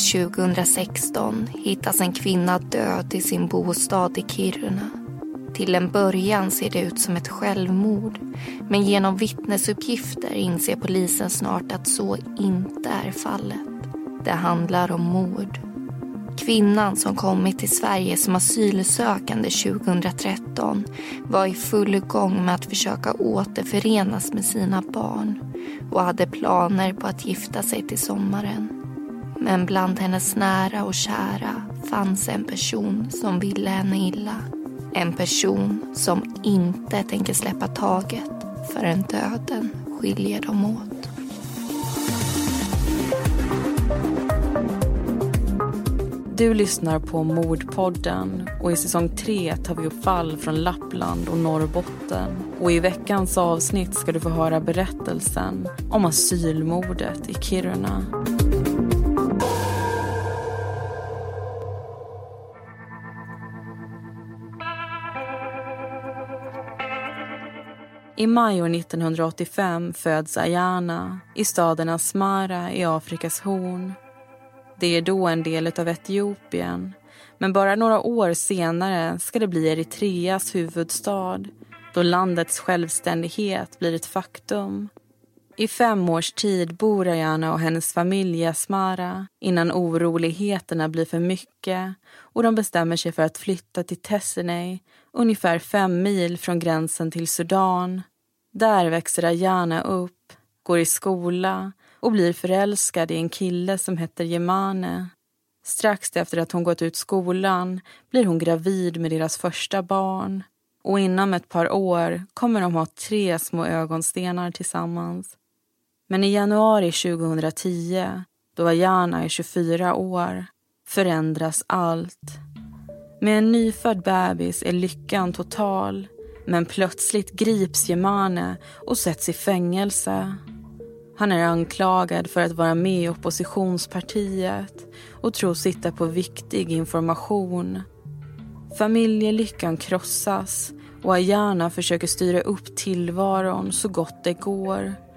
2016 hittas en kvinna död i sin bostad i Kiruna. Till en början ser det ut som ett självmord men genom vittnesuppgifter inser polisen snart att så inte är fallet. Det handlar om mord. Kvinnan som kommit till Sverige som asylsökande 2013 var i full gång med att försöka återförenas med sina barn och hade planer på att gifta sig till sommaren. Men bland hennes nära och kära fanns en person som ville henne illa. En person som inte tänker släppa taget förrän döden skiljer dem åt. Du lyssnar på Mordpodden och i säsong 3 tar vi upp fall från Lappland och Norrbotten. Och i veckans avsnitt ska du få höra berättelsen om asylmordet i Kiruna. I maj år 1985 föds Ayana i staden Asmara i Afrikas horn. Det är då en del av Etiopien. Men bara några år senare ska det bli Eritreas huvudstad då landets självständighet blir ett faktum. I fem års tid bor Ayana och hennes familj i Asmara innan oroligheterna blir för mycket och de bestämmer sig för att flytta till Tessinei ungefär fem mil från gränsen till Sudan. Där växer Ayana upp, går i skola och blir förälskad i en kille som heter Jemane. Strax efter att hon gått ut skolan blir hon gravid med deras första barn och inom ett par år kommer de ha tre små ögonstenar tillsammans. Men i januari 2010, då Ayana är 24 år, förändras allt. Med en nyfödd bebis är lyckan total men plötsligt grips Jemane och sätts i fängelse. Han är anklagad för att vara med i oppositionspartiet och tros sitta på viktig information. Familjelyckan krossas och Ayana försöker styra upp tillvaron så gott det går.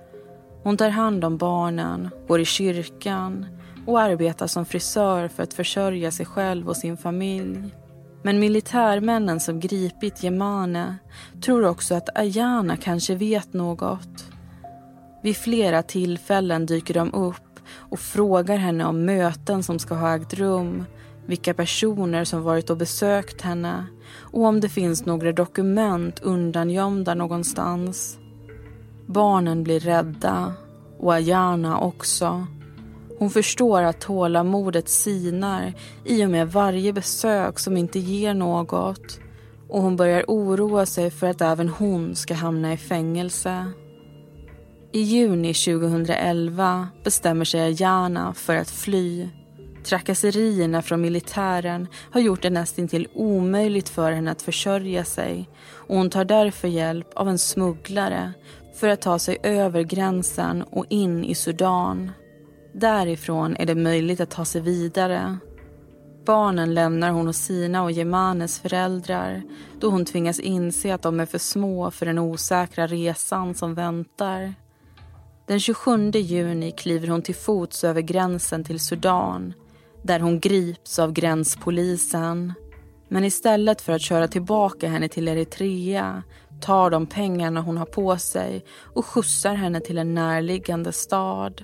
Hon tar hand om barnen, går i kyrkan och arbetar som frisör för att försörja sig själv och sin familj. Men militärmännen som gripit Jemane tror också att Ayana kanske vet något. Vid flera tillfällen dyker de upp och frågar henne om möten som ska ha ägt rum vilka personer som varit och besökt henne och om det finns några dokument undangömda någonstans. Barnen blir rädda och Ayana också. Hon förstår att tålamodet sinar i och med varje besök som inte ger något och hon börjar oroa sig för att även hon ska hamna i fängelse. I juni 2011 bestämmer sig Ayana för att fly. Trakasserierna från militären har gjort det nästintill omöjligt för henne att försörja sig och hon tar därför hjälp av en smugglare för att ta sig över gränsen och in i Sudan. Därifrån är det möjligt att ta sig vidare. Barnen lämnar hon hos sina och Jemanes föräldrar då hon tvingas inse att de är för små för den osäkra resan som väntar. Den 27 juni kliver hon till fots över gränsen till Sudan där hon grips av gränspolisen. Men istället för att köra tillbaka henne till Eritrea tar de pengarna hon har på sig och skjutsar henne till en närliggande stad.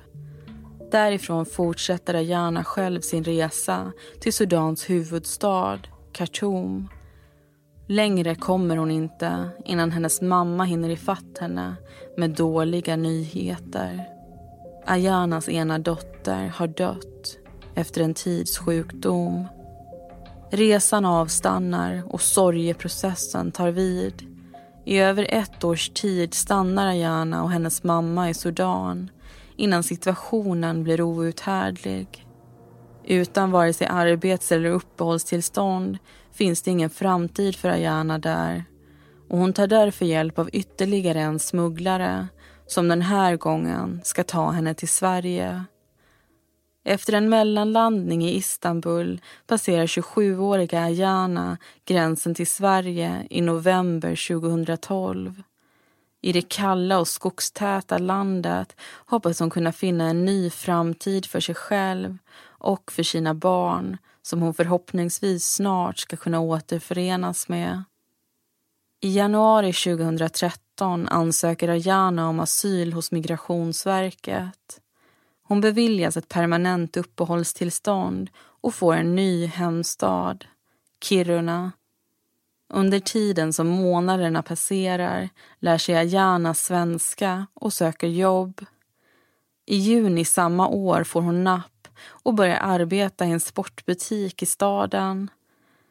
Därifrån fortsätter Ayana själv sin resa till Sudans huvudstad, Khartoum. Längre kommer hon inte innan hennes mamma hinner ifatt henne med dåliga nyheter. Ayanas ena dotter har dött efter en tids sjukdom. Resan avstannar och sorgeprocessen tar vid. I över ett års tid stannar Ayana och hennes mamma i Sudan innan situationen blir outhärdlig. Utan vare sig arbets eller uppehållstillstånd finns det ingen framtid för Ayana där och hon tar därför hjälp av ytterligare en smugglare som den här gången ska ta henne till Sverige. Efter en mellanlandning i Istanbul passerar 27-åriga Ayana gränsen till Sverige i november 2012. I det kalla och skogstäta landet hoppas hon kunna finna en ny framtid för sig själv och för sina barn som hon förhoppningsvis snart ska kunna återförenas med. I januari 2013 ansöker Ayana om asyl hos Migrationsverket. Hon beviljas ett permanent uppehållstillstånd och får en ny hemstad, Kiruna. Under tiden som månaderna passerar lär sig Ayana svenska och söker jobb. I juni samma år får hon napp och börjar arbeta i en sportbutik i staden.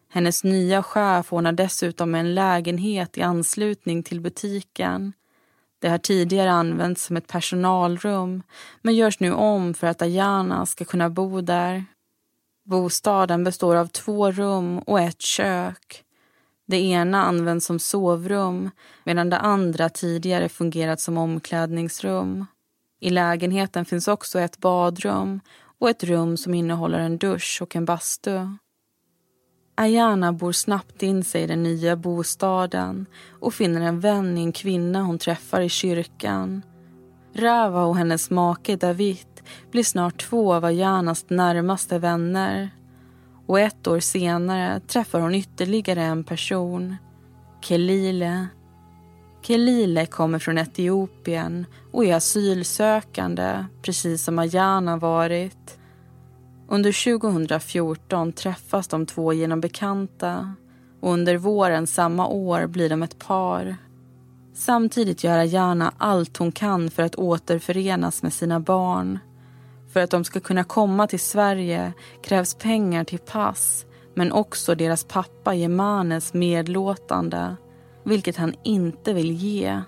Hennes nya chef ordnar dessutom en lägenhet i anslutning till butiken. Det har tidigare använts som ett personalrum men görs nu om för att Ayana ska kunna bo där. Bostaden består av två rum och ett kök. Det ena används som sovrum medan det andra tidigare fungerat som omklädningsrum. I lägenheten finns också ett badrum och ett rum som innehåller en dusch och en bastu. Ayana bor snabbt in sig i den nya bostaden och finner en vän i en kvinna hon träffar i kyrkan. Rava och hennes make David blir snart två av Ayanas närmaste vänner. Och ett år senare träffar hon ytterligare en person, Kelile. Kelile kommer från Etiopien och är asylsökande, precis som Ayana varit. Under 2014 träffas de två genom bekanta och under våren samma år blir de ett par. Samtidigt gör Ayana allt hon kan för att återförenas med sina barn. För att de ska kunna komma till Sverige krävs pengar till pass men också deras pappa Jemanes medlåtande, vilket han inte vill ge.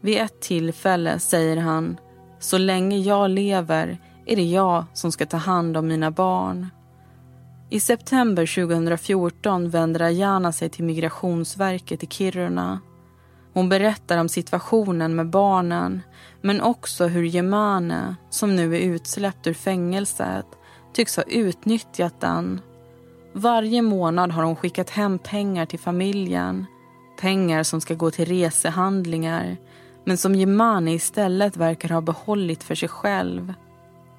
Vid ett tillfälle säger han så länge jag lever är det jag som ska ta hand om mina barn. I september 2014 vänder Ayana sig till Migrationsverket i Kiruna. Hon berättar om situationen med barnen men också hur Gemane som nu är utsläppt ur fängelset tycks ha utnyttjat den. Varje månad har hon skickat hem pengar till familjen. Pengar som ska gå till resehandlingar men som Gemane istället verkar ha behållit för sig själv.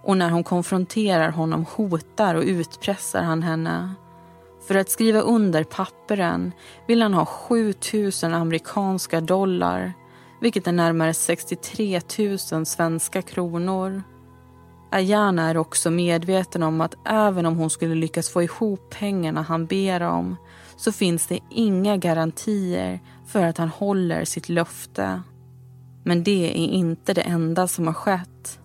Och när hon konfronterar honom hotar och utpressar han henne. För att skriva under papperen vill han ha 7 000 amerikanska dollar vilket är närmare 63 000 svenska kronor. Ayana är också medveten om att även om hon skulle lyckas få ihop pengarna han ber om så finns det inga garantier för att han håller sitt löfte. Men det är inte det enda som har skett.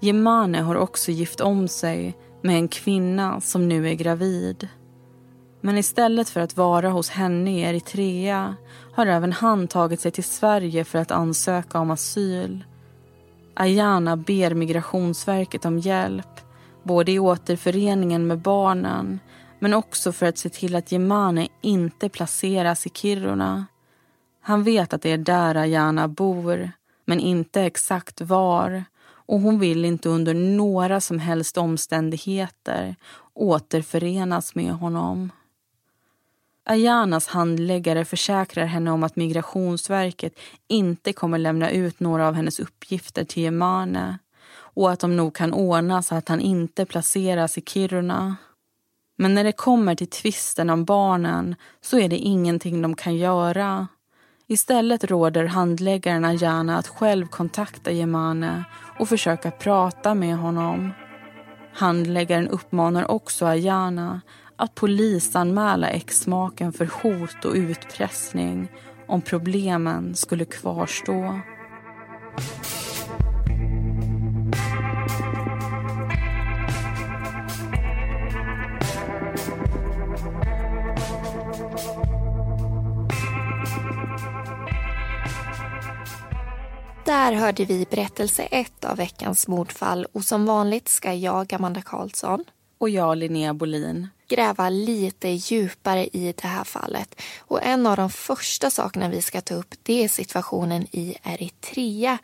Jemane har också gift om sig med en kvinna som nu är gravid. Men istället för att vara hos henne i Eritrea har även han tagit sig till Sverige för att ansöka om asyl. Ayana ber Migrationsverket om hjälp både i återföreningen med barnen men också för att se till att Jemane inte placeras i Kiruna. Han vet att det är där Ayana bor, men inte exakt var och hon vill inte under några som helst omständigheter återförenas med honom. Ayanas handläggare försäkrar henne om att Migrationsverket inte kommer lämna ut några av hennes uppgifter till Jemane och att de nog kan ordna så att han inte placeras i Kiruna. Men när det kommer till tvisten om barnen så är det ingenting de kan göra. Istället råder handläggaren Ayana att själv kontakta Jemane och försöka prata med honom. Handläggaren uppmanar också Ayana att polisanmäla exmaken för hot och utpressning om problemen skulle kvarstå. Där hörde vi berättelse ett av veckans mordfall och som vanligt ska jag, Amanda Karlsson och jag, Linnea Bolin gräva lite djupare i det här fallet. Och en av de första sakerna vi ska ta upp det är situationen i Eritrea.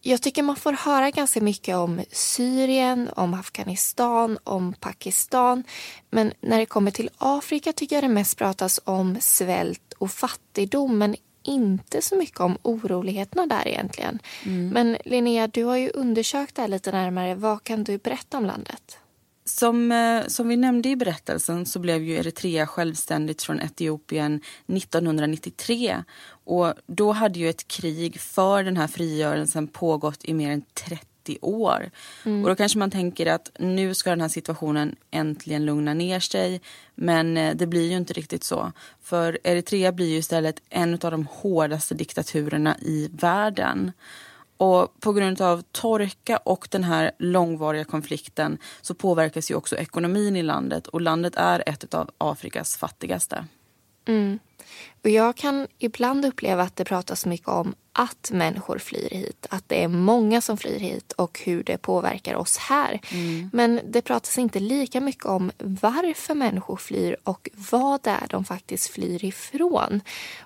Jag tycker man får höra ganska mycket om Syrien, om Afghanistan, om Pakistan. Men när det kommer till Afrika tycker jag det mest pratas om svält och fattigdom men inte så mycket om oroligheterna där egentligen. Mm. Men Linnea, du har ju undersökt det här lite närmare. Vad kan du berätta om landet? Som, eh, som vi nämnde i berättelsen så blev ju Eritrea självständigt från Etiopien 1993. Och då hade ju ett krig för den här frigörelsen pågått i mer än 30 år. Mm. Och då kanske man tänker att nu ska den här situationen äntligen lugna ner sig. Men eh, det blir ju inte riktigt så. För Eritrea blir ju istället en av de hårdaste diktaturerna i världen. Och på grund av torka och den här långvariga konflikten så påverkas ju också ekonomin i landet och landet är ett av Afrikas fattigaste. Mm. Och jag kan ibland uppleva att det pratas mycket om att människor flyr hit. Att det är många som flyr hit och hur det påverkar oss här. Mm. Men det pratas inte lika mycket om varför människor flyr och vad det är de faktiskt flyr ifrån.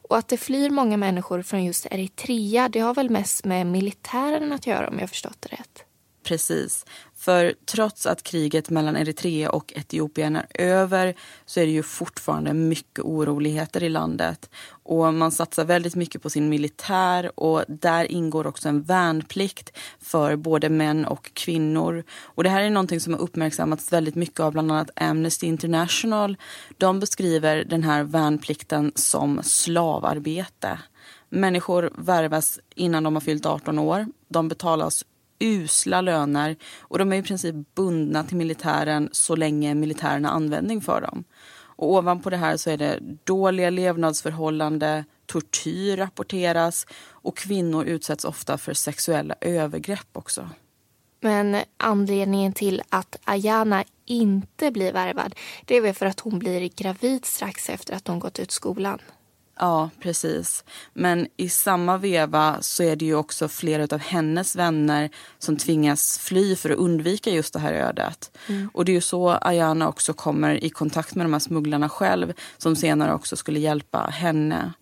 Och att det flyr många människor från just Eritrea det har väl mest med militären att göra om jag förstått det rätt. Precis. För trots att kriget mellan Eritrea och Etiopien är över så är det ju fortfarande mycket oroligheter i landet. Och man satsar väldigt mycket på sin militär och där ingår också en värnplikt för både män och kvinnor. Och det här är någonting som har uppmärksammats väldigt mycket av bland annat Amnesty International. De beskriver den här värnplikten som slavarbete. Människor värvas innan de har fyllt 18 år. De betalas usla löner och de är i princip bundna till militären så länge militären har användning för dem. Och ovanpå det här så är det dåliga levnadsförhållanden, tortyr rapporteras och kvinnor utsätts ofta för sexuella övergrepp också. Men anledningen till att Ayana inte blir värvad det är väl för att hon blir gravid strax efter att hon gått ut skolan. Ja, precis. Men i samma veva så är det ju också flera av hennes vänner som tvingas fly för att undvika just det här ödet. Mm. Och det är ju så Ayana också kommer i kontakt med de här smugglarna själv som senare också skulle hjälpa henne.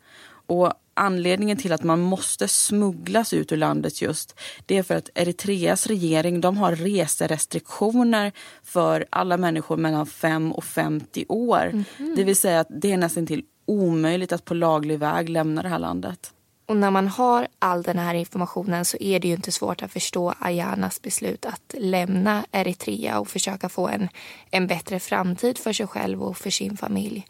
Och anledningen till att man måste smugglas ut ur landet just det är för att Eritreas regering de har reserestriktioner för alla människor mellan 5 och 50 år. Mm -hmm. Det vill säga att det är nästan till omöjligt att på laglig väg lämna det här landet. Och när man har all den här informationen så är det ju inte svårt att förstå Ayanas beslut att lämna Eritrea och försöka få en, en bättre framtid för sig själv och för sin familj.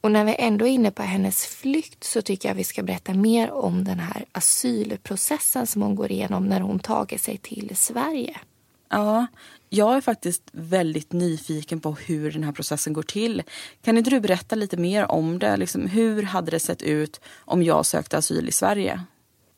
Och när vi ändå är inne på hennes flykt så tycker jag vi ska berätta mer om den här asylprocessen som hon går igenom när hon tagit sig till Sverige. Ja, jag är faktiskt väldigt nyfiken på hur den här processen går till. Kan inte du berätta lite mer om det? Liksom, hur hade det sett ut om jag sökte asyl i Sverige?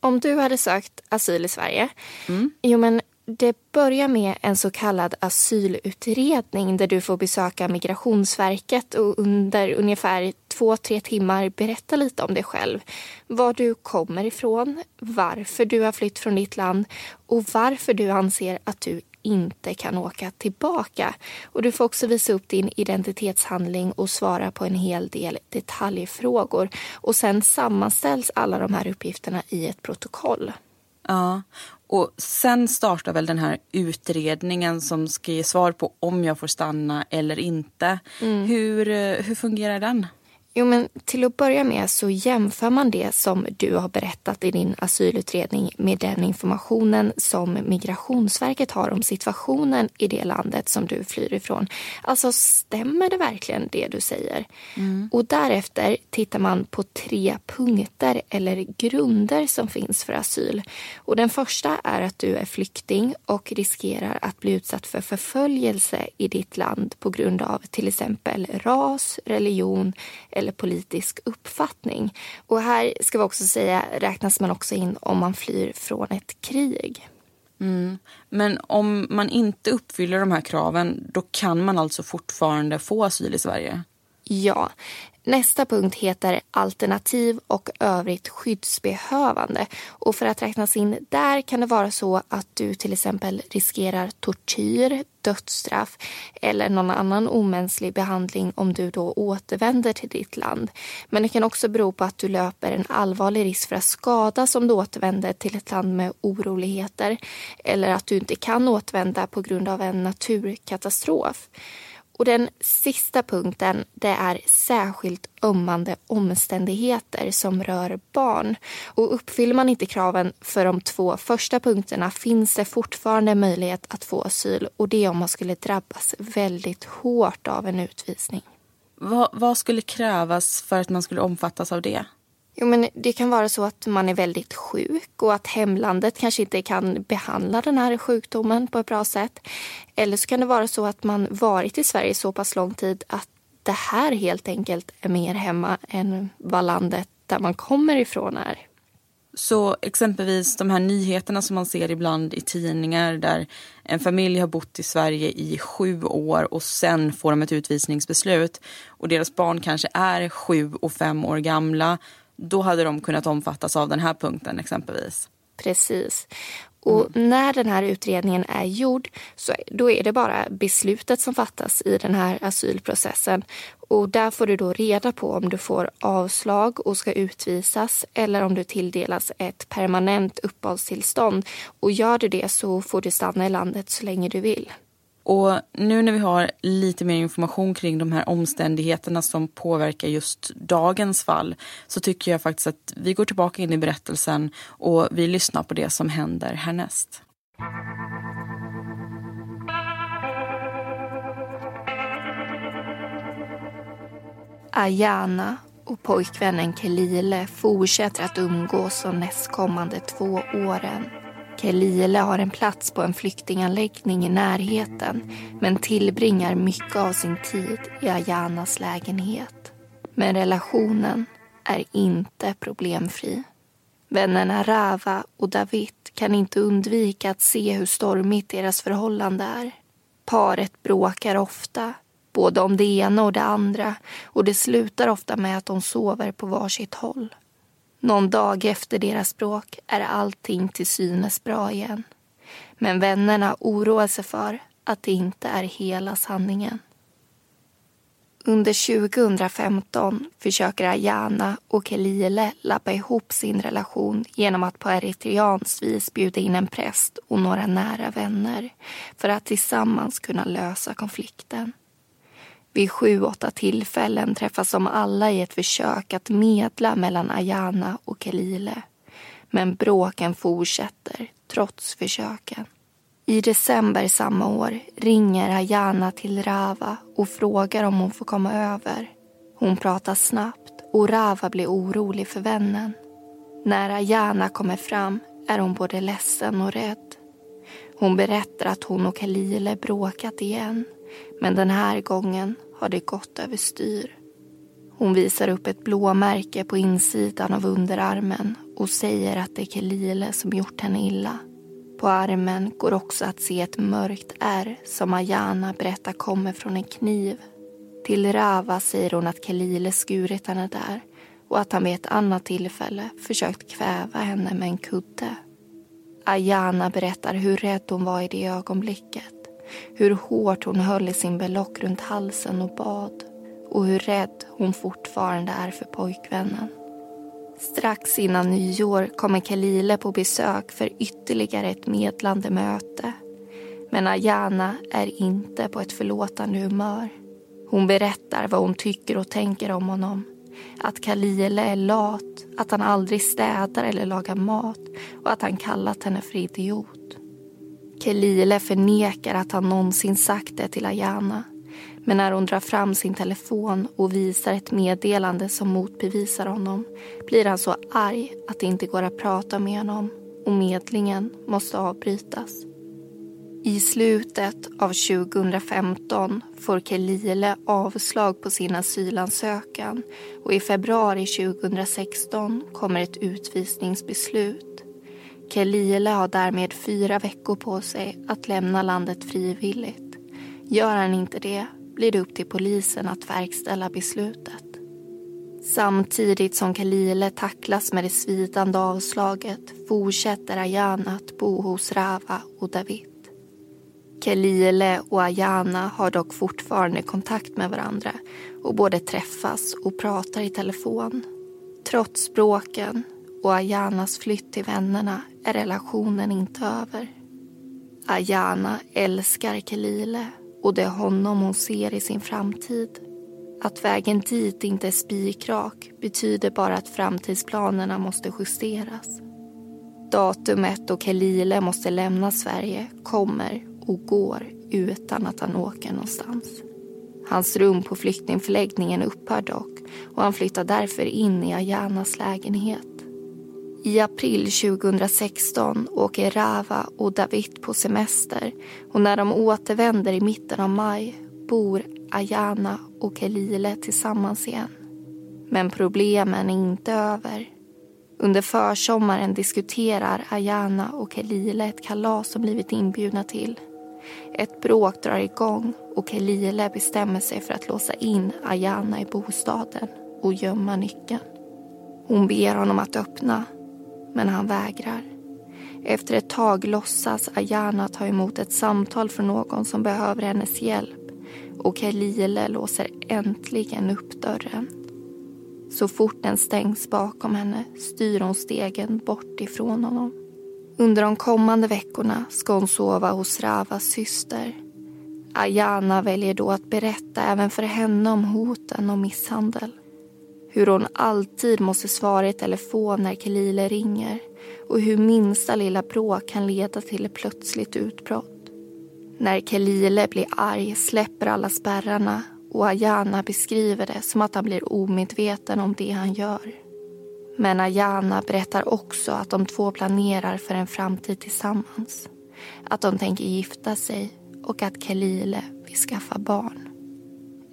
Om du hade sökt asyl i Sverige? Mm. Jo, men det börjar med en så kallad asylutredning där du får besöka Migrationsverket och under ungefär två, tre timmar berätta lite om dig själv. Var du kommer ifrån, varför du har flytt från ditt land och varför du anser att du inte kan åka tillbaka. Och du får också visa upp din identitetshandling och svara på en hel del detaljfrågor. Och sen sammanställs alla de här uppgifterna i ett protokoll. Ja, och sen startar väl den här utredningen som ska ge svar på om jag får stanna eller inte. Mm. Hur, eh, hur fungerar den? Jo, men till att börja med så jämför man det som du har berättat i din asylutredning med den informationen som Migrationsverket har om situationen i det landet som du flyr ifrån. Alltså, stämmer det verkligen det du säger? Mm. Och därefter tittar man på tre punkter eller grunder som finns för asyl. Och den första är att du är flykting och riskerar att bli utsatt för förföljelse i ditt land på grund av till exempel ras, religion eller politisk uppfattning. Och här ska vi också säga räknas man också in om man flyr från ett krig. Mm. Men om man inte uppfyller de här kraven då kan man alltså fortfarande få asyl i Sverige? Ja. Nästa punkt heter alternativ och övrigt skyddsbehövande. Och för att räknas in där kan det vara så att du till exempel riskerar tortyr, dödsstraff eller någon annan omänsklig behandling om du då återvänder till ditt land. Men det kan också bero på att du löper en allvarlig risk för att skadas om du återvänder till ett land med oroligheter eller att du inte kan återvända på grund av en naturkatastrof. Och den sista punkten det är särskilt ömmande omständigheter som rör barn. Och uppfyller man inte kraven för de två första punkterna finns det fortfarande möjlighet att få asyl och det om man skulle drabbas väldigt hårt av en utvisning. Vad, vad skulle krävas för att man skulle omfattas av det? Jo, men det kan vara så att man är väldigt sjuk och att hemlandet kanske inte kan behandla den här sjukdomen på ett bra sätt. Eller så kan det vara så att man varit i Sverige så pass lång tid att det här helt enkelt är mer hemma än vad landet där man kommer ifrån är. Så exempelvis de här nyheterna som man ser ibland i tidningar där en familj har bott i Sverige i sju år och sen får de ett utvisningsbeslut och deras barn kanske är sju och fem år gamla då hade de kunnat omfattas av den här punkten exempelvis. Precis. Och mm. när den här utredningen är gjord så då är det bara beslutet som fattas i den här asylprocessen. Och där får du då reda på om du får avslag och ska utvisas eller om du tilldelas ett permanent uppehållstillstånd. Och gör du det så får du stanna i landet så länge du vill. Och nu när vi har lite mer information kring de här omständigheterna som påverkar just dagens fall så tycker jag faktiskt att vi går tillbaka in i berättelsen och vi lyssnar på det som händer härnäst. Ayana och pojkvännen Kelile fortsätter att umgås de nästkommande två åren. Kelile har en plats på en flyktinganläggning i närheten men tillbringar mycket av sin tid i Ayanas lägenhet. Men relationen är inte problemfri. Vännerna Rava och David kan inte undvika att se hur stormigt deras förhållande är. Paret bråkar ofta, både om det ena och det andra och det slutar ofta med att de sover på varsitt håll. Någon dag efter deras bråk är allting till synes bra igen. Men vännerna oroar sig för att det inte är hela sanningen. Under 2015 försöker Ayana och Kelile lappa ihop sin relation genom att på eritreanskt vis bjuda in en präst och några nära vänner för att tillsammans kunna lösa konflikten. Vid sju, åtta tillfällen träffas de alla i ett försök att medla mellan Ayana och Kelile. Men bråken fortsätter, trots försöken. I december samma år ringer Ayana till Rava och frågar om hon får komma över. Hon pratar snabbt och Rava blir orolig för vännen. När Ayana kommer fram är hon både ledsen och rädd. Hon berättar att hon och Kalile bråkat igen men den här gången har det gått överstyr. Hon visar upp ett blåmärke på insidan av underarmen och säger att det är Kelile som gjort henne illa. På armen går också att se ett mörkt ärr som Ayana berättar kommer från en kniv. Till Rava säger hon att Kelile skurit henne där och att han vid ett annat tillfälle försökt kväva henne med en kudde. Ayana berättar hur rädd hon var i det ögonblicket hur hårt hon höll i sin belock runt halsen och bad och hur rädd hon fortfarande är för pojkvännen. Strax innan nyår kommer Kalile på besök för ytterligare ett medlande möte. Men Ayana är inte på ett förlåtande humör. Hon berättar vad hon tycker och tänker om honom. Att Kalile är lat, att han aldrig städar eller lagar mat och att han kallat henne för idiot. Kelile förnekar att han någonsin sagt det till Ayana. Men när hon drar fram sin telefon och visar ett meddelande som motbevisar honom blir han så arg att det inte går att prata med honom och medlingen måste avbrytas. I slutet av 2015 får Kelile avslag på sin asylansökan och i februari 2016 kommer ett utvisningsbeslut. Kelile har därmed fyra veckor på sig att lämna landet frivilligt. Gör han inte det blir det upp till polisen att verkställa beslutet. Samtidigt som Kalile tacklas med det svidande avslaget fortsätter Ayana att bo hos Rava och David. Kelile och Ayana har dock fortfarande kontakt med varandra och både träffas och pratar i telefon. Trots bråken och Ayanas flytt till vännerna är relationen inte över. Ayana älskar Kelile och det är honom hon ser i sin framtid. Att vägen dit inte är spikrak betyder bara att framtidsplanerna måste justeras. Datumet då Kelile måste lämna Sverige kommer och går utan att han åker någonstans. Hans rum på flyktingförläggningen upphör dock och han flyttar därför in i Ayanas lägenhet. I april 2016 åker Rava och David på semester och när de återvänder i mitten av maj bor Ayana och Kelile tillsammans igen. Men problemen är inte över. Under försommaren diskuterar Ayana och Kelile ett kalas som blivit inbjudna till. Ett bråk drar igång och Kelile bestämmer sig för att låsa in Ayana i bostaden och gömma nyckeln. Hon ber honom att öppna, men han vägrar. Efter ett tag låtsas Ayana ta emot ett samtal från någon som behöver hennes hjälp och Kelile låser äntligen upp dörren. Så fort den stängs bakom henne styr hon stegen bort ifrån honom. Under de kommande veckorna ska hon sova hos Ravas syster. Ayana väljer då att berätta även för henne om hoten och misshandel. Hur hon alltid måste svara i telefon när Kelile ringer och hur minsta lilla bråk kan leda till ett plötsligt utbrott. När Kelile blir arg släpper alla spärrarna och Ayana beskriver det som att han blir omedveten om det han gör. Men Ayana berättar också att de två planerar för en framtid tillsammans. Att de tänker gifta sig och att Kelile vill skaffa barn.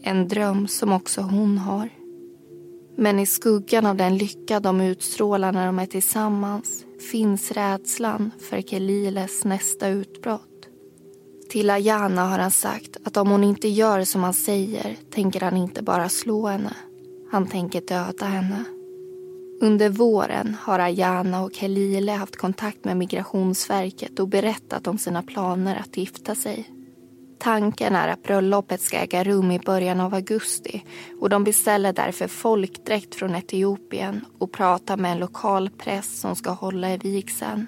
En dröm som också hon har. Men i skuggan av den lycka de utstrålar när de är tillsammans finns rädslan för Keliles nästa utbrott. Till Ayana har han sagt att om hon inte gör som han säger tänker han inte bara slå henne. Han tänker döda henne. Under våren har Ayana och Kelile haft kontakt med Migrationsverket och berättat om sina planer att gifta sig. Tanken är att bröllopet ska äga rum i början av augusti och de beställer därför folkdräkt från Etiopien och pratar med en lokal präst som ska hålla i vigseln.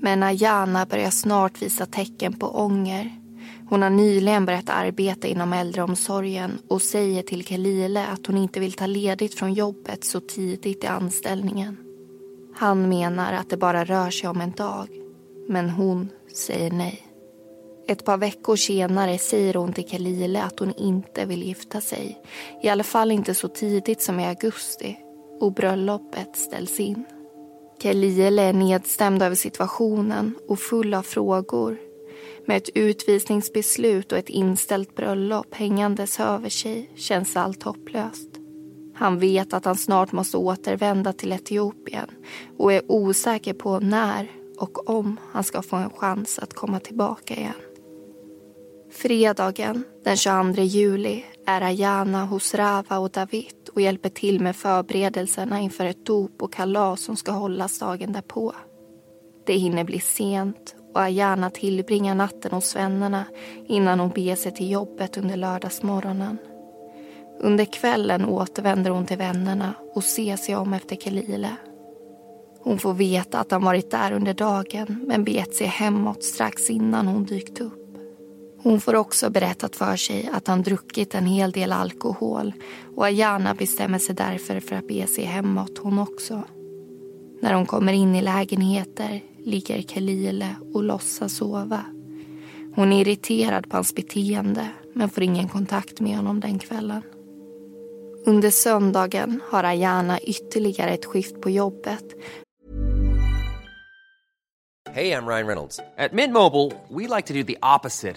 Men Ayana börjar snart visa tecken på ånger. Hon har nyligen börjat arbeta inom äldreomsorgen och säger till Kelile att hon inte vill ta ledigt från jobbet så tidigt i anställningen. Han menar att det bara rör sig om en dag, men hon säger nej. Ett par veckor senare säger hon till Kelile att hon inte vill gifta sig. I alla fall inte så tidigt som i augusti och bröllopet ställs in. Kalile är nedstämd över situationen och full av frågor. Med ett utvisningsbeslut och ett inställt bröllop hängandes över sig känns allt hopplöst. Han vet att han snart måste återvända till Etiopien och är osäker på när och om han ska få en chans att komma tillbaka igen. Fredagen den 22 juli är Ayana hos Rava och David och hjälper till med förberedelserna inför ett dop och kalas som ska hållas dagen därpå. Det hinner bli sent och Ayana tillbringar natten hos vännerna innan hon beger sig till jobbet under lördagsmorgonen. Under kvällen återvänder hon till vännerna och ser sig om efter Kelile. Hon får veta att han varit där under dagen men begett sig hemåt strax innan hon dykt upp. Hon får också berättat för sig att han druckit en hel del alkohol och Ayana bestämmer sig därför för att bege sig hemåt hon också. När hon kommer in i lägenheter ligger Kelile och låtsas sova. Hon är irriterad på hans beteende men får ingen kontakt med honom den kvällen. Under söndagen har Ayana ytterligare ett skift på jobbet. Hej, jag Ryan Reynolds. På Mint Mobile, we like to do the opposite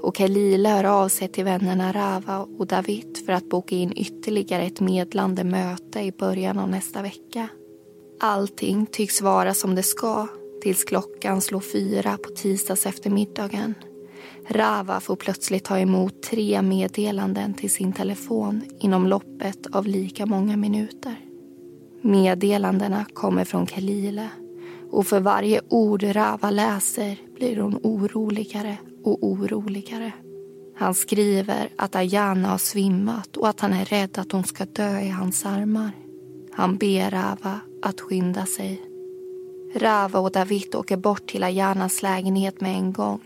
och Kalila hör av sig till vännerna Rava och David för att boka in ytterligare ett medlande möte i början av nästa vecka. Allting tycks vara som det ska tills klockan slår fyra på tisdags eftermiddagen. Rava får plötsligt ta emot tre meddelanden till sin telefon inom loppet av lika många minuter. Meddelandena kommer från Kalile och för varje ord Rava läser blir hon oroligare och oroligare. Han skriver att Ayana har svimmat och att han är rädd att hon ska dö i hans armar. Han ber Rava att skynda sig. Rava och David åker bort till Ayanas lägenhet med en gång.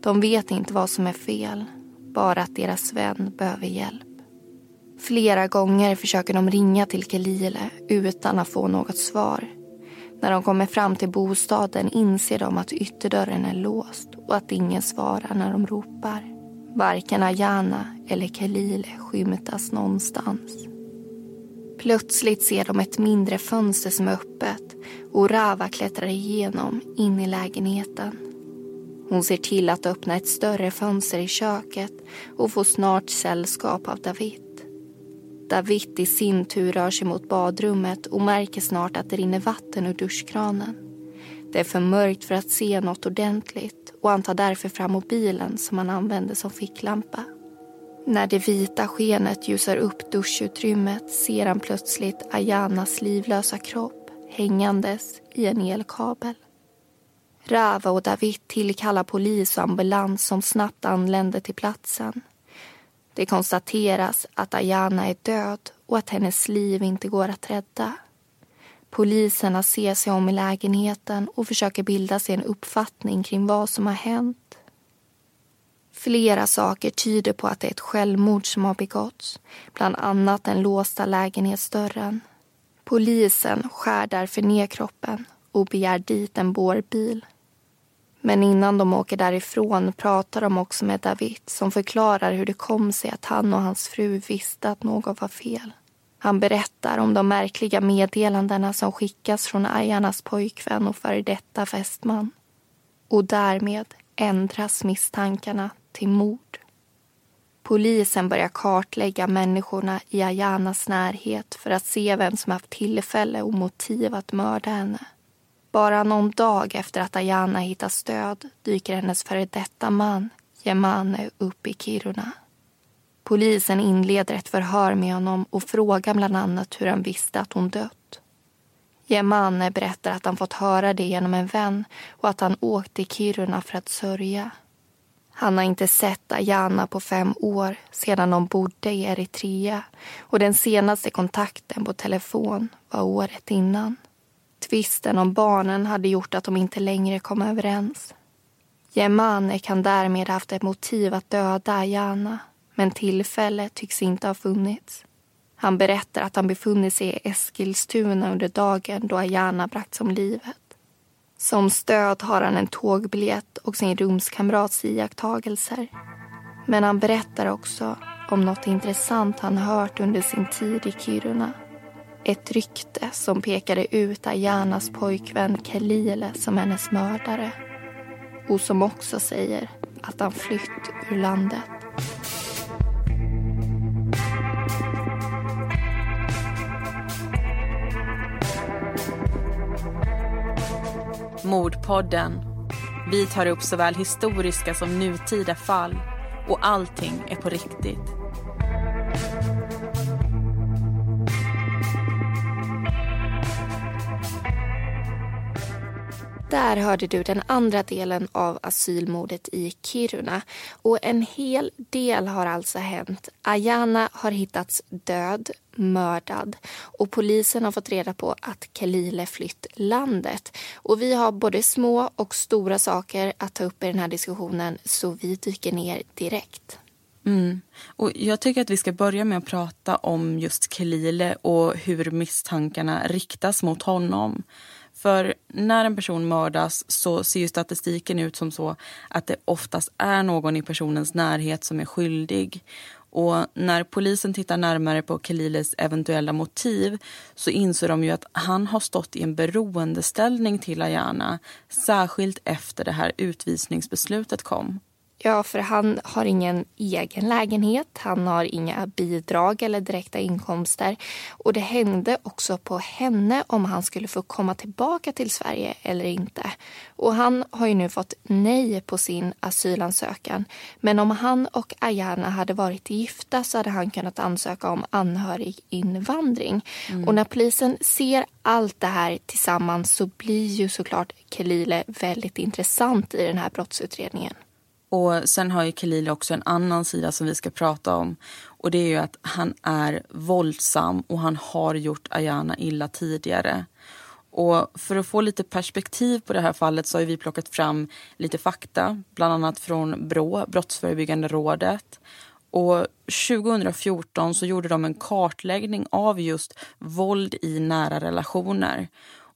De vet inte vad som är fel, bara att deras vän behöver hjälp. Flera gånger försöker de ringa till Kelile utan att få något svar. När de kommer fram till bostaden inser de att ytterdörren är låst och att ingen svarar när de ropar. Varken Ayana eller Kelile skymtas någonstans. Plötsligt ser de ett mindre fönster som är öppet och Rava klättrar igenom in i lägenheten. Hon ser till att öppna ett större fönster i köket och får snart sällskap av David. David i sin tur rör sig mot badrummet och märker snart att det rinner vatten ur duschkranen. Det är för mörkt för att se något ordentligt och han tar därför fram mobilen som han använder som ficklampa. När det vita skenet ljusar upp duschutrymmet ser han plötsligt Ayanas livlösa kropp hängandes i en elkabel. Rava och David tillkallar polis och ambulans som snabbt anländer till platsen. Det konstateras att Ayana är död och att hennes liv inte går att rädda. Poliserna ser sig om i lägenheten och försöker bilda sig en uppfattning kring vad som har hänt. Flera saker tyder på att det är ett självmord som har begåtts, bland annat den låsta lägenhetsdörren. Polisen skär därför ner kroppen och begär dit en bårbil. Men innan de åker därifrån pratar de också med David som förklarar hur det kom sig att han och hans fru visste att något var fel. Han berättar om de märkliga meddelandena som skickas från Ayanas pojkvän och före detta fästman. Och därmed ändras misstankarna till mord. Polisen börjar kartlägga människorna i Ayanas närhet för att se vem som haft tillfälle och motiv att mörda henne. Bara någon dag efter att Ayana hittas död dyker hennes före detta man, Jemane, upp i Kiruna. Polisen inleder ett förhör med honom och frågar bland annat hur han visste att hon dött. Jemane berättar att han fått höra det genom en vän och att han åkt till Kiruna för att sörja. Han har inte sett Ayana på fem år sedan de bodde i Eritrea och den senaste kontakten på telefon var året innan. Tvisten om barnen hade gjort att de inte längre kom överens. Jemane kan därmed ha haft ett motiv att döda Ayana men tillfälle tycks inte ha funnits. Han berättar att han befunnit sig i Eskilstuna under dagen då Ayana bragts om livet. Som stöd har han en tågbiljett och sin rumskamrats iakttagelser. Men han berättar också om något intressant han hört under sin tid i Kiruna. Ett rykte som pekade ut Ayanas pojkvän Kelile som hennes mördare. Och som också säger att han flytt ur landet. Mordpodden. Vi tar upp såväl historiska som nutida fall och allting är på riktigt. Där hörde du den andra delen av asylmordet i Kiruna. Och en hel del har alltså hänt. Ayana har hittats död, mördad och polisen har fått reda på att Kelile flytt landet. Och vi har både små och stora saker att ta upp i den här diskussionen så vi dyker ner direkt. Mm. Och jag tycker att vi ska börja med att prata om just Kelile och hur misstankarna riktas mot honom. För när en person mördas så ser statistiken ut som så att det oftast är någon i personens närhet som är skyldig. Och när polisen tittar närmare på Khaliles eventuella motiv så inser de ju att han har stått i en beroendeställning till Ayana, särskilt efter det här utvisningsbeslutet kom. Ja, för han har ingen egen lägenhet, han har inga bidrag eller direkta inkomster. Och det hängde också på henne om han skulle få komma tillbaka till Sverige eller inte. Och han har ju nu fått nej på sin asylansökan. Men om han och Ayana hade varit gifta så hade han kunnat ansöka om anhöriginvandring. Mm. Och när polisen ser allt det här tillsammans så blir ju såklart Kelile väldigt intressant i den här brottsutredningen. Och sen har ju Khalil också en annan sida som vi ska prata om. Och det är ju att han är våldsam och han har gjort Ayana illa tidigare. Och för att få lite perspektiv på det här fallet så har vi plockat fram lite fakta, bland annat från Brå, Brottsförebyggande rådet. Och 2014 så gjorde de en kartläggning av just våld i nära relationer.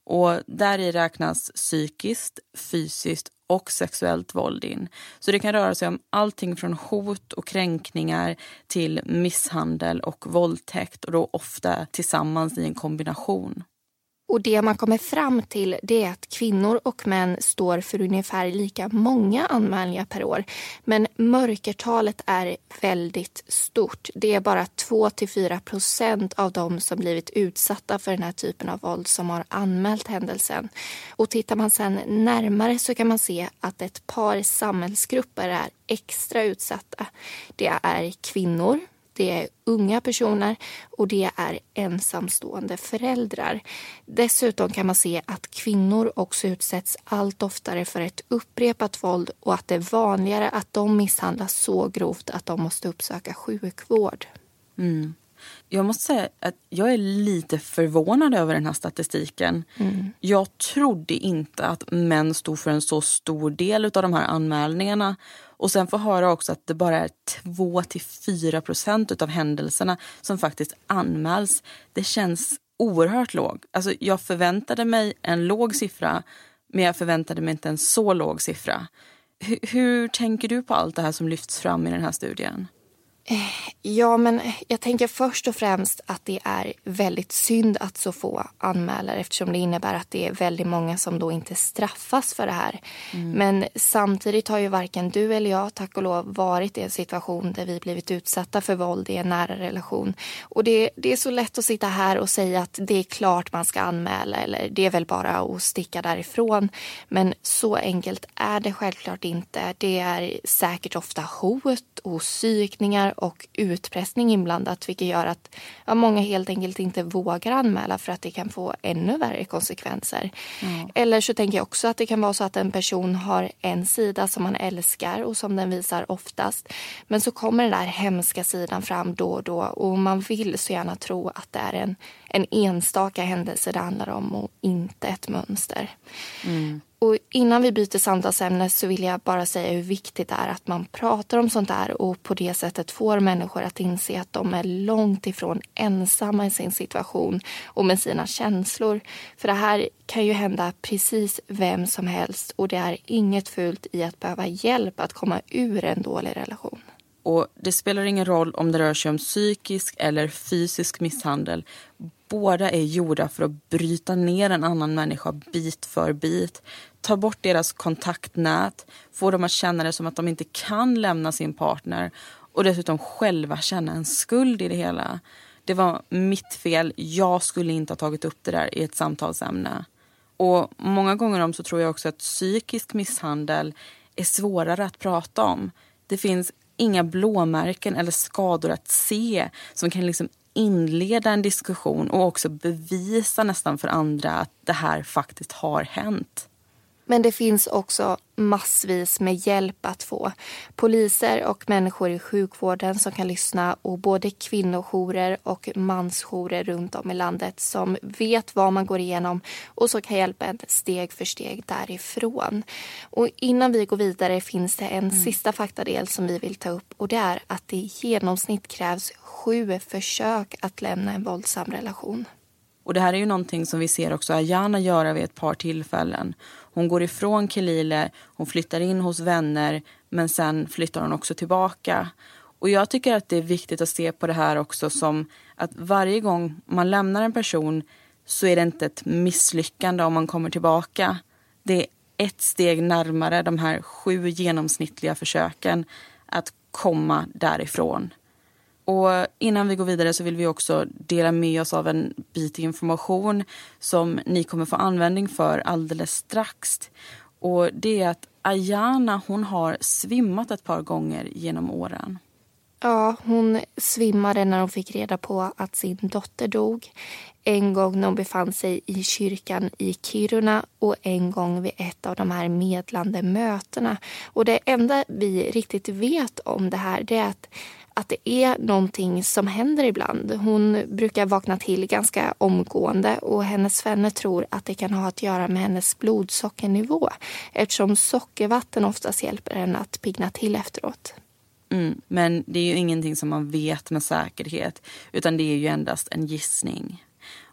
Och där i räknas psykiskt, fysiskt och sexuellt våld in. Så det kan röra sig om allting från hot och kränkningar till misshandel och våldtäkt och då ofta tillsammans i en kombination. Och det man kommer fram till det är att kvinnor och män står för ungefär lika många anmälningar per år. Men mörkertalet är väldigt stort. Det är bara 2-4 procent av dem som blivit utsatta för den här typen av våld som har anmält händelsen. Och tittar man sen närmare så kan man se att ett par samhällsgrupper är extra utsatta. Det är kvinnor det är unga personer och det är ensamstående föräldrar. Dessutom kan man se att kvinnor också utsätts allt oftare för ett upprepat våld och att det är vanligare att de misshandlas så grovt att de måste uppsöka sjukvård. Mm. Jag måste säga att jag är lite förvånad över den här statistiken. Mm. Jag trodde inte att män stod för en så stor del av de här anmälningarna. Och sen få höra också att det bara är 2-4 procent av händelserna som faktiskt anmäls. Det känns oerhört lågt. Alltså, jag förväntade mig en låg siffra men jag förväntade mig inte en så låg siffra. H hur tänker du på allt det här som lyfts fram i den här studien? Ja, men jag tänker först och främst att det är väldigt synd att så få anmäler eftersom det innebär att det är väldigt många som då inte straffas för det här. Mm. Men samtidigt har ju varken du eller jag, tack och lov, varit i en situation där vi blivit utsatta för våld i en nära relation. Och det, det är så lätt att sitta här och säga att det är klart man ska anmäla eller det är väl bara att sticka därifrån. Men så enkelt är det självklart inte. Det är säkert ofta hot och psykningar och utpressning inblandat vilket gör att ja, många helt enkelt inte vågar anmäla för att det kan få ännu värre konsekvenser. Mm. Eller så tänker jag också att det kan vara så att en person har en sida som man älskar och som den visar oftast. Men så kommer den där hemska sidan fram då och då och man vill så gärna tro att det är en, en enstaka händelse det handlar om och inte ett mönster. Mm. Och innan vi byter samtalsämne så vill jag bara säga hur viktigt det är att man pratar om sånt här och på det sättet får människor att inse att de är långt ifrån ensamma i sin situation och med sina känslor. För det här kan ju hända precis vem som helst och det är inget fult i att behöva hjälp att komma ur en dålig relation. Och Det spelar ingen roll om det rör sig om psykisk eller fysisk misshandel. Båda är gjorda för att bryta ner en annan människa bit för bit. Ta bort deras kontaktnät, få dem att känna det som att de inte kan lämna sin partner och dessutom själva känna en skuld i det hela. Det var mitt fel, jag skulle inte ha tagit upp det där i ett samtalsämne. Och många gånger om så tror jag också att psykisk misshandel är svårare att prata om. Det finns inga blåmärken eller skador att se som kan liksom inleda en diskussion och också bevisa nästan för andra att det här faktiskt har hänt. Men det finns också massvis med hjälp att få. Poliser och människor i sjukvården som kan lyssna och både kvinnojourer och mansjourer runt om i landet som vet vad man går igenom och som kan hjälpa en steg för steg därifrån. Och innan vi går vidare finns det en mm. sista faktadel som vi vill ta upp och det är att det i genomsnitt krävs sju försök att lämna en våldsam relation. Och det här är ju någonting som vi ser också Ayana göra vid ett par tillfällen. Hon går ifrån Kelile, hon flyttar in hos vänner men sen flyttar hon också tillbaka. Och jag tycker att det är viktigt att se på det här också som att varje gång man lämnar en person så är det inte ett misslyckande om man kommer tillbaka. Det är ett steg närmare de här sju genomsnittliga försöken att komma därifrån. Och innan vi går vidare så vill vi också dela med oss av en bit information som ni kommer få användning för alldeles strax. Och det är att Ayana hon har svimmat ett par gånger genom åren. Ja, hon svimmade när hon fick reda på att sin dotter dog. En gång när hon befann sig i kyrkan i Kiruna och en gång vid ett av de här medlande mötena. Och det enda vi riktigt vet om det här det är att att det är någonting som händer ibland. Hon brukar vakna till ganska omgående och hennes vänner tror att det kan ha att göra med hennes blodsockernivå eftersom sockervatten oftast hjälper henne att pigna till efteråt. Mm, men det är ju ingenting som man vet med säkerhet utan det är ju endast en gissning.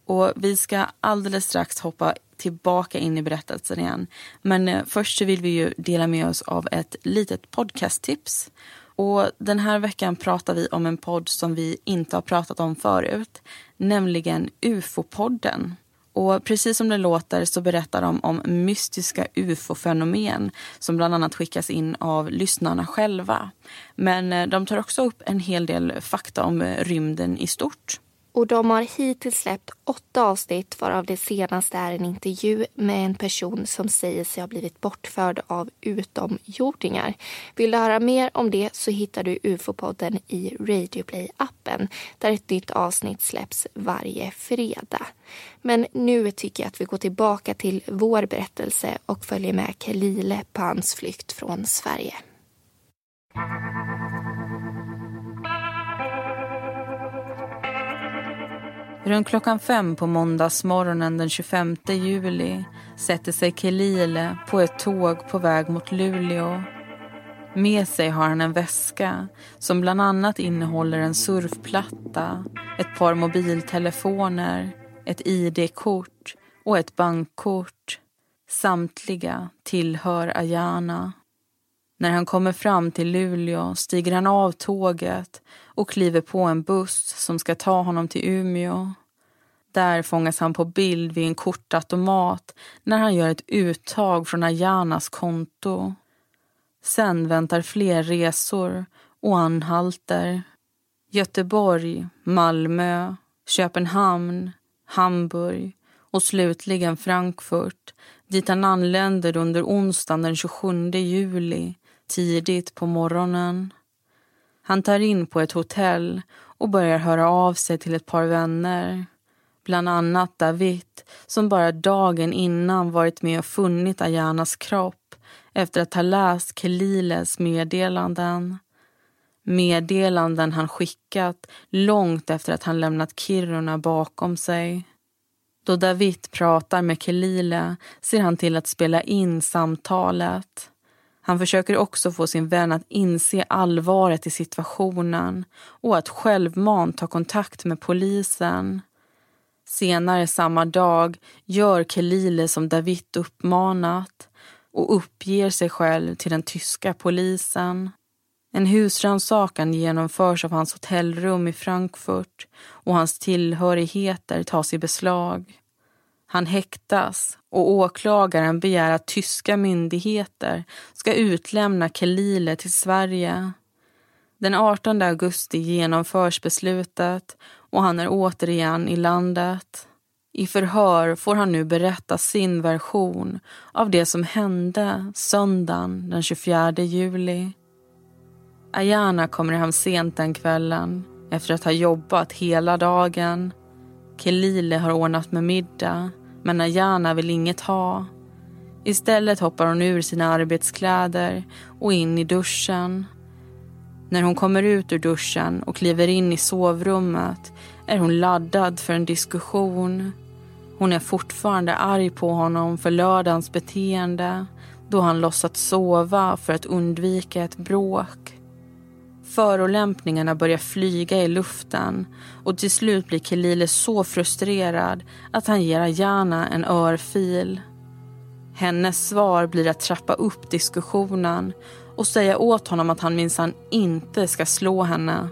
Och vi ska alldeles strax hoppa tillbaka in i berättelsen igen. Men eh, först så vill vi ju dela med oss av ett litet podcasttips. Och den här veckan pratar vi om en podd som vi inte har pratat om förut, nämligen UFO-podden. Och precis som det låter så berättar de om mystiska ufo-fenomen som bland annat skickas in av lyssnarna själva. Men eh, de tar också upp en hel del fakta om rymden i stort. Och de har hittills släppt åtta avsnitt varav det senaste är en intervju med en person som säger sig ha blivit bortförd av utomjordingar. Vill du höra mer om det så hittar du UFO-podden i Radioplay-appen där ett nytt avsnitt släpps varje fredag. Men nu tycker jag att vi går tillbaka till vår berättelse och följer med Kelile på hans flykt från Sverige. Runt klockan fem på måndagsmorgonen den 25 juli sätter sig Kelile på ett tåg på väg mot Luleå. Med sig har han en väska som bland annat innehåller en surfplatta, ett par mobiltelefoner, ett ID-kort och ett bankkort. Samtliga tillhör Ayana. När han kommer fram till Luleå stiger han av tåget och kliver på en buss som ska ta honom till Umeå. Där fångas han på bild vid en kortautomat när han gör ett uttag från Ayanas konto. Sen väntar fler resor och anhalter. Göteborg, Malmö, Köpenhamn, Hamburg och slutligen Frankfurt dit han anländer under onsdagen den 27 juli tidigt på morgonen. Han tar in på ett hotell och börjar höra av sig till ett par vänner. Bland annat David som bara dagen innan varit med och funnit Ayanas kropp efter att ha läst Keliles meddelanden. Meddelanden han skickat långt efter att han lämnat Kiruna bakom sig. Då David pratar med Kelile ser han till att spela in samtalet. Han försöker också få sin vän att inse allvaret i situationen och att självmant ta kontakt med polisen. Senare samma dag gör Kelile som David uppmanat och uppger sig själv till den tyska polisen. En husrannsakan genomförs av hans hotellrum i Frankfurt och hans tillhörigheter tas i beslag. Han häktas och åklagaren begär att tyska myndigheter ska utlämna Kelile till Sverige. Den 18 augusti genomförs beslutet och han är återigen i landet. I förhör får han nu berätta sin version av det som hände söndagen den 24 juli. Ayana kommer hem sent den kvällen efter att ha jobbat hela dagen. Kelile har ordnat med middag men Ayana vill inget ha. Istället hoppar hon ur sina arbetskläder och in i duschen. När hon kommer ut ur duschen och kliver in i sovrummet är hon laddad för en diskussion. Hon är fortfarande arg på honom för lördagens beteende då han låtsats sova för att undvika ett bråk. Förolämpningarna börjar flyga i luften och till slut blir Kelile så frustrerad att han ger Ayana en örfil. Hennes svar blir att trappa upp diskussionen och säga åt honom att han minsann inte ska slå henne.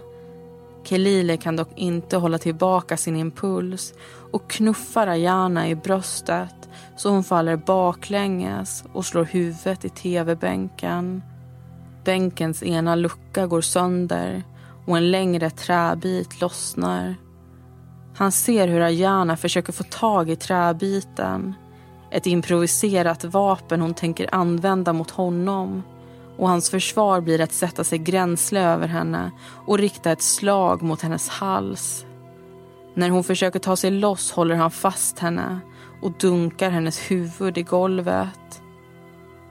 Kelile kan dock inte hålla tillbaka sin impuls och knuffar Ayana i bröstet så hon faller baklänges och slår huvudet i tv-bänken. Bänkens ena lucka går sönder och en längre träbit lossnar. Han ser hur Ayana försöker få tag i träbiten. Ett improviserat vapen hon tänker använda mot honom. Och hans försvar blir att sätta sig gränsle över henne och rikta ett slag mot hennes hals. När hon försöker ta sig loss håller han fast henne och dunkar hennes huvud i golvet.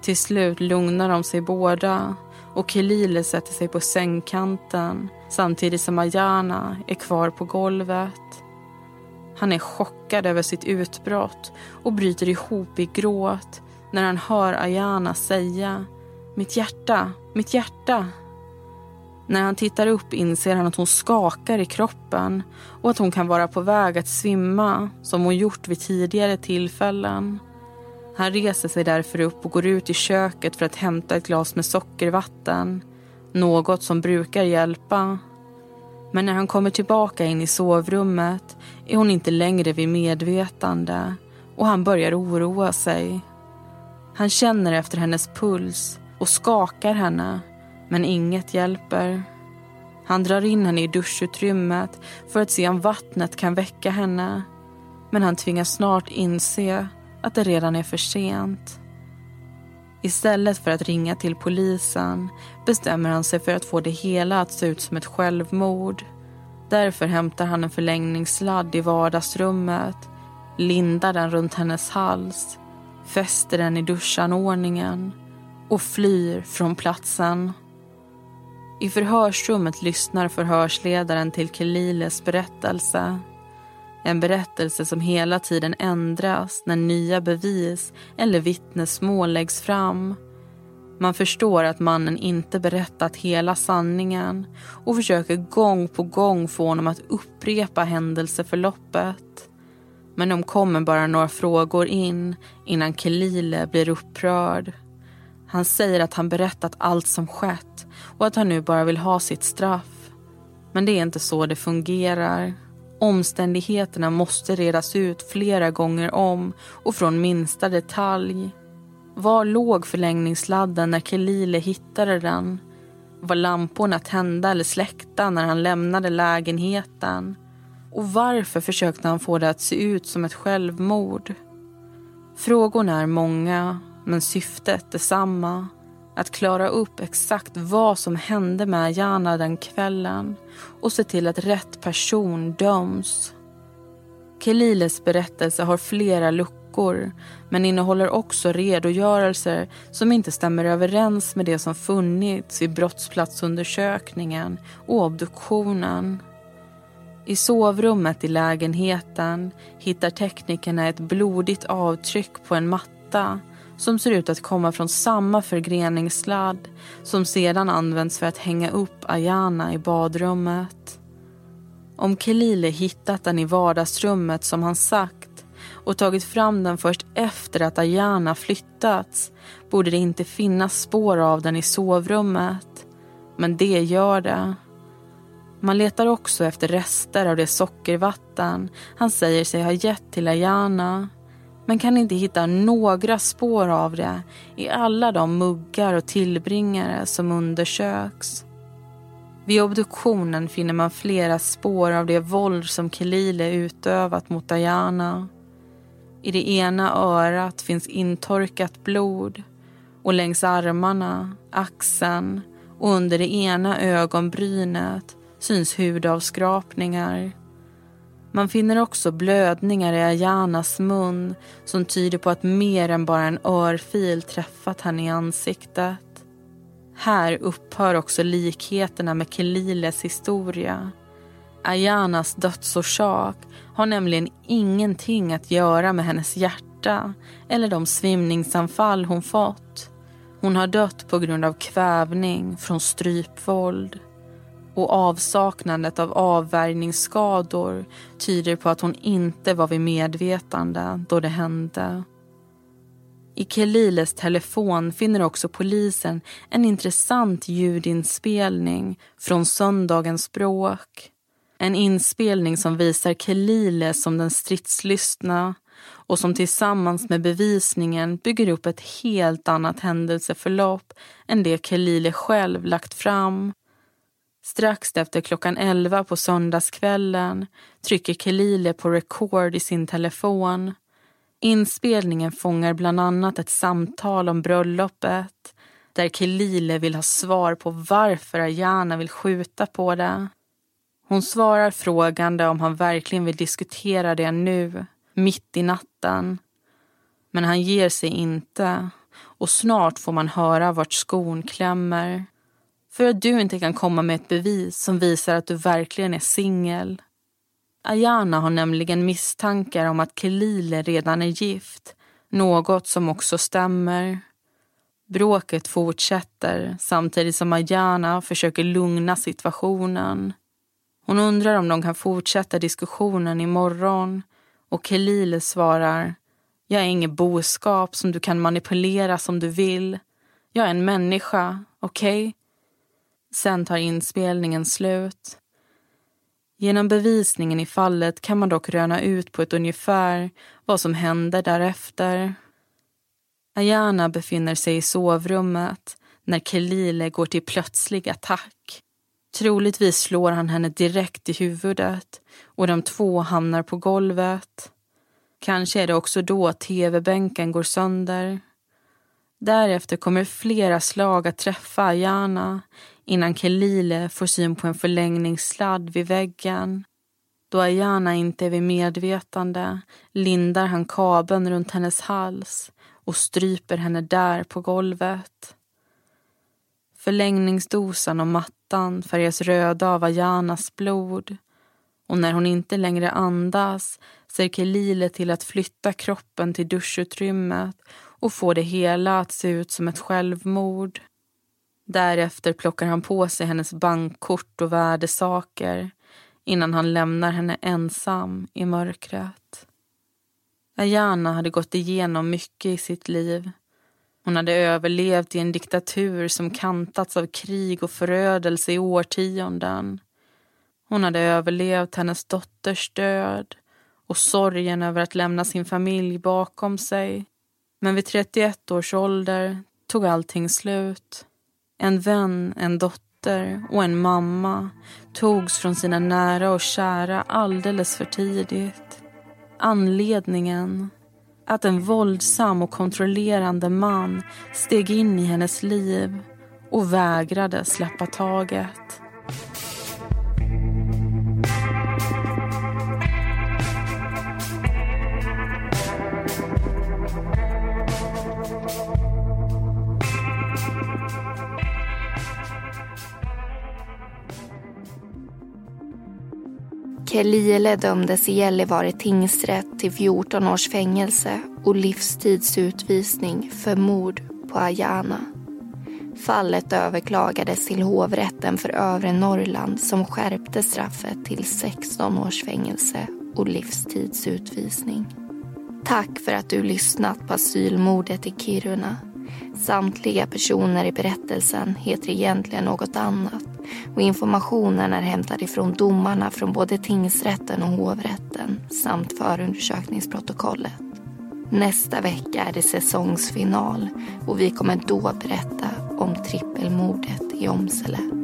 Till slut lugnar de sig båda och Kelile sätter sig på sängkanten samtidigt som Ayana är kvar på golvet. Han är chockad över sitt utbrott och bryter ihop i gråt när han hör Ayana säga Mitt hjärta, mitt hjärta. När han tittar upp inser han att hon skakar i kroppen och att hon kan vara på väg att svimma som hon gjort vid tidigare tillfällen. Han reser sig därför upp och går ut i köket för att hämta ett glas med sockervatten. Något som brukar hjälpa. Men när han kommer tillbaka in i sovrummet är hon inte längre vid medvetande och han börjar oroa sig. Han känner efter hennes puls och skakar henne, men inget hjälper. Han drar in henne i duschutrymmet för att se om vattnet kan väcka henne. Men han tvingas snart inse att det redan är för sent. Istället för att ringa till polisen bestämmer han sig för att få det hela att se ut som ett självmord. Därför hämtar han en förlängningssladd i vardagsrummet, lindar den runt hennes hals, fäster den i duschanordningen och flyr från platsen. I förhörsrummet lyssnar förhörsledaren till Keliles berättelse. En berättelse som hela tiden ändras när nya bevis eller vittnesmål läggs fram. Man förstår att mannen inte berättat hela sanningen och försöker gång på gång få honom att upprepa händelseförloppet. Men de kommer bara några frågor in innan Kelile blir upprörd. Han säger att han berättat allt som skett och att han nu bara vill ha sitt straff. Men det är inte så det fungerar. Omständigheterna måste redas ut flera gånger om och från minsta detalj. Var låg förlängningssladden när Kelile hittade den? Var lamporna tända eller släckta när han lämnade lägenheten? Och varför försökte han få det att se ut som ett självmord? Frågorna är många, men syftet detsamma. Att klara upp exakt vad som hände med Jana den kvällen och se till att rätt person döms. Keliles berättelse har flera luckor men innehåller också redogörelser som inte stämmer överens med det som funnits i brottsplatsundersökningen och obduktionen. I sovrummet i lägenheten hittar teknikerna ett blodigt avtryck på en matta som ser ut att komma från samma förgreningssladd som sedan används för att hänga upp Ayana i badrummet. Om Kelile hittat den i vardagsrummet som han sagt och tagit fram den först efter att Ayana flyttats borde det inte finnas spår av den i sovrummet. Men det gör det. Man letar också efter rester av det sockervatten han säger sig ha gett till Ayana men kan inte hitta några spår av det i alla de muggar och tillbringare som undersöks. Vid obduktionen finner man flera spår av det våld som Kelile utövat mot Diana. I det ena örat finns intorkat blod och längs armarna, axeln och under det ena ögonbrynet syns hudavskrapningar. Man finner också blödningar i Ayanas mun som tyder på att mer än bara en örfil träffat henne i ansiktet. Här upphör också likheterna med Keliles historia. Ayanas dödsorsak har nämligen ingenting att göra med hennes hjärta eller de svimningsanfall hon fått. Hon har dött på grund av kvävning från strypvåld och avsaknandet av avvärjningsskador tyder på att hon inte var vid medvetande då det hände. I Keliles telefon finner också polisen en intressant ljudinspelning från söndagens bråk. En inspelning som visar Kelile som den stridslystna och som tillsammans med bevisningen bygger upp ett helt annat händelseförlopp än det Kelile själv lagt fram. Strax efter klockan elva på söndagskvällen trycker Kelile på record i sin telefon. Inspelningen fångar bland annat ett samtal om bröllopet där Kelile vill ha svar på varför Ayana vill skjuta på det. Hon svarar frågande om han verkligen vill diskutera det nu, mitt i natten. Men han ger sig inte och snart får man höra vart skon klämmer. För att du inte kan komma med ett bevis som visar att du verkligen är singel. Ayana har nämligen misstankar om att Kelile redan är gift, något som också stämmer. Bråket fortsätter samtidigt som Ayana försöker lugna situationen. Hon undrar om de kan fortsätta diskussionen imorgon och Kelile svarar Jag är inget boskap som du kan manipulera som du vill. Jag är en människa, okej? Okay? Sen tar inspelningen slut. Genom bevisningen i fallet kan man dock röna ut på ett ungefär vad som händer därefter. Ayana befinner sig i sovrummet när Kelile går till plötslig attack. Troligtvis slår han henne direkt i huvudet och de två hamnar på golvet. Kanske är det också då tv-bänken går sönder. Därefter kommer flera slag att träffa Ayana innan Kelile får syn på en förlängningssladd vid väggen. Då Ayana inte är vid medvetande lindar han kabeln runt hennes hals och stryper henne där på golvet. Förlängningsdosan och mattan färgas röda av Ayanas blod och när hon inte längre andas ser Kelile till att flytta kroppen till duschutrymmet och få det hela att se ut som ett självmord. Därefter plockar han på sig hennes bankkort och värdesaker innan han lämnar henne ensam i mörkret. Ayana hade gått igenom mycket i sitt liv. Hon hade överlevt i en diktatur som kantats av krig och förödelse i årtionden. Hon hade överlevt hennes dotters död och sorgen över att lämna sin familj bakom sig. Men vid 31 års ålder tog allting slut. En vän, en dotter och en mamma togs från sina nära och kära alldeles för tidigt. Anledningen? Att en våldsam och kontrollerande man steg in i hennes liv och vägrade släppa taget. Keliele dömdes i Gällivare tingsrätt till 14 års fängelse och livstidsutvisning för mord på Ayana. Fallet överklagades till hovrätten för övre Norrland som skärpte straffet till 16 års fängelse och livstidsutvisning. Tack för att du lyssnat på asylmordet i Kiruna. Samtliga personer i berättelsen heter egentligen något annat och informationen är hämtad ifrån domarna från både tingsrätten och hovrätten samt förundersökningsprotokollet. Nästa vecka är det säsongsfinal och vi kommer då berätta om trippelmordet i Åmsele.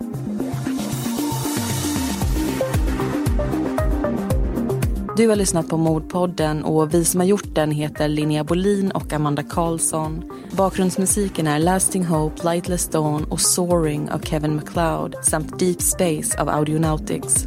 Du har lyssnat på Mordpodden och vi som har gjort den heter Linnea Bolin och Amanda Karlsson. Bakgrundsmusiken är Lasting Hope, Lightless Dawn och Soaring av Kevin MacLeod samt Deep Space av Audionautics.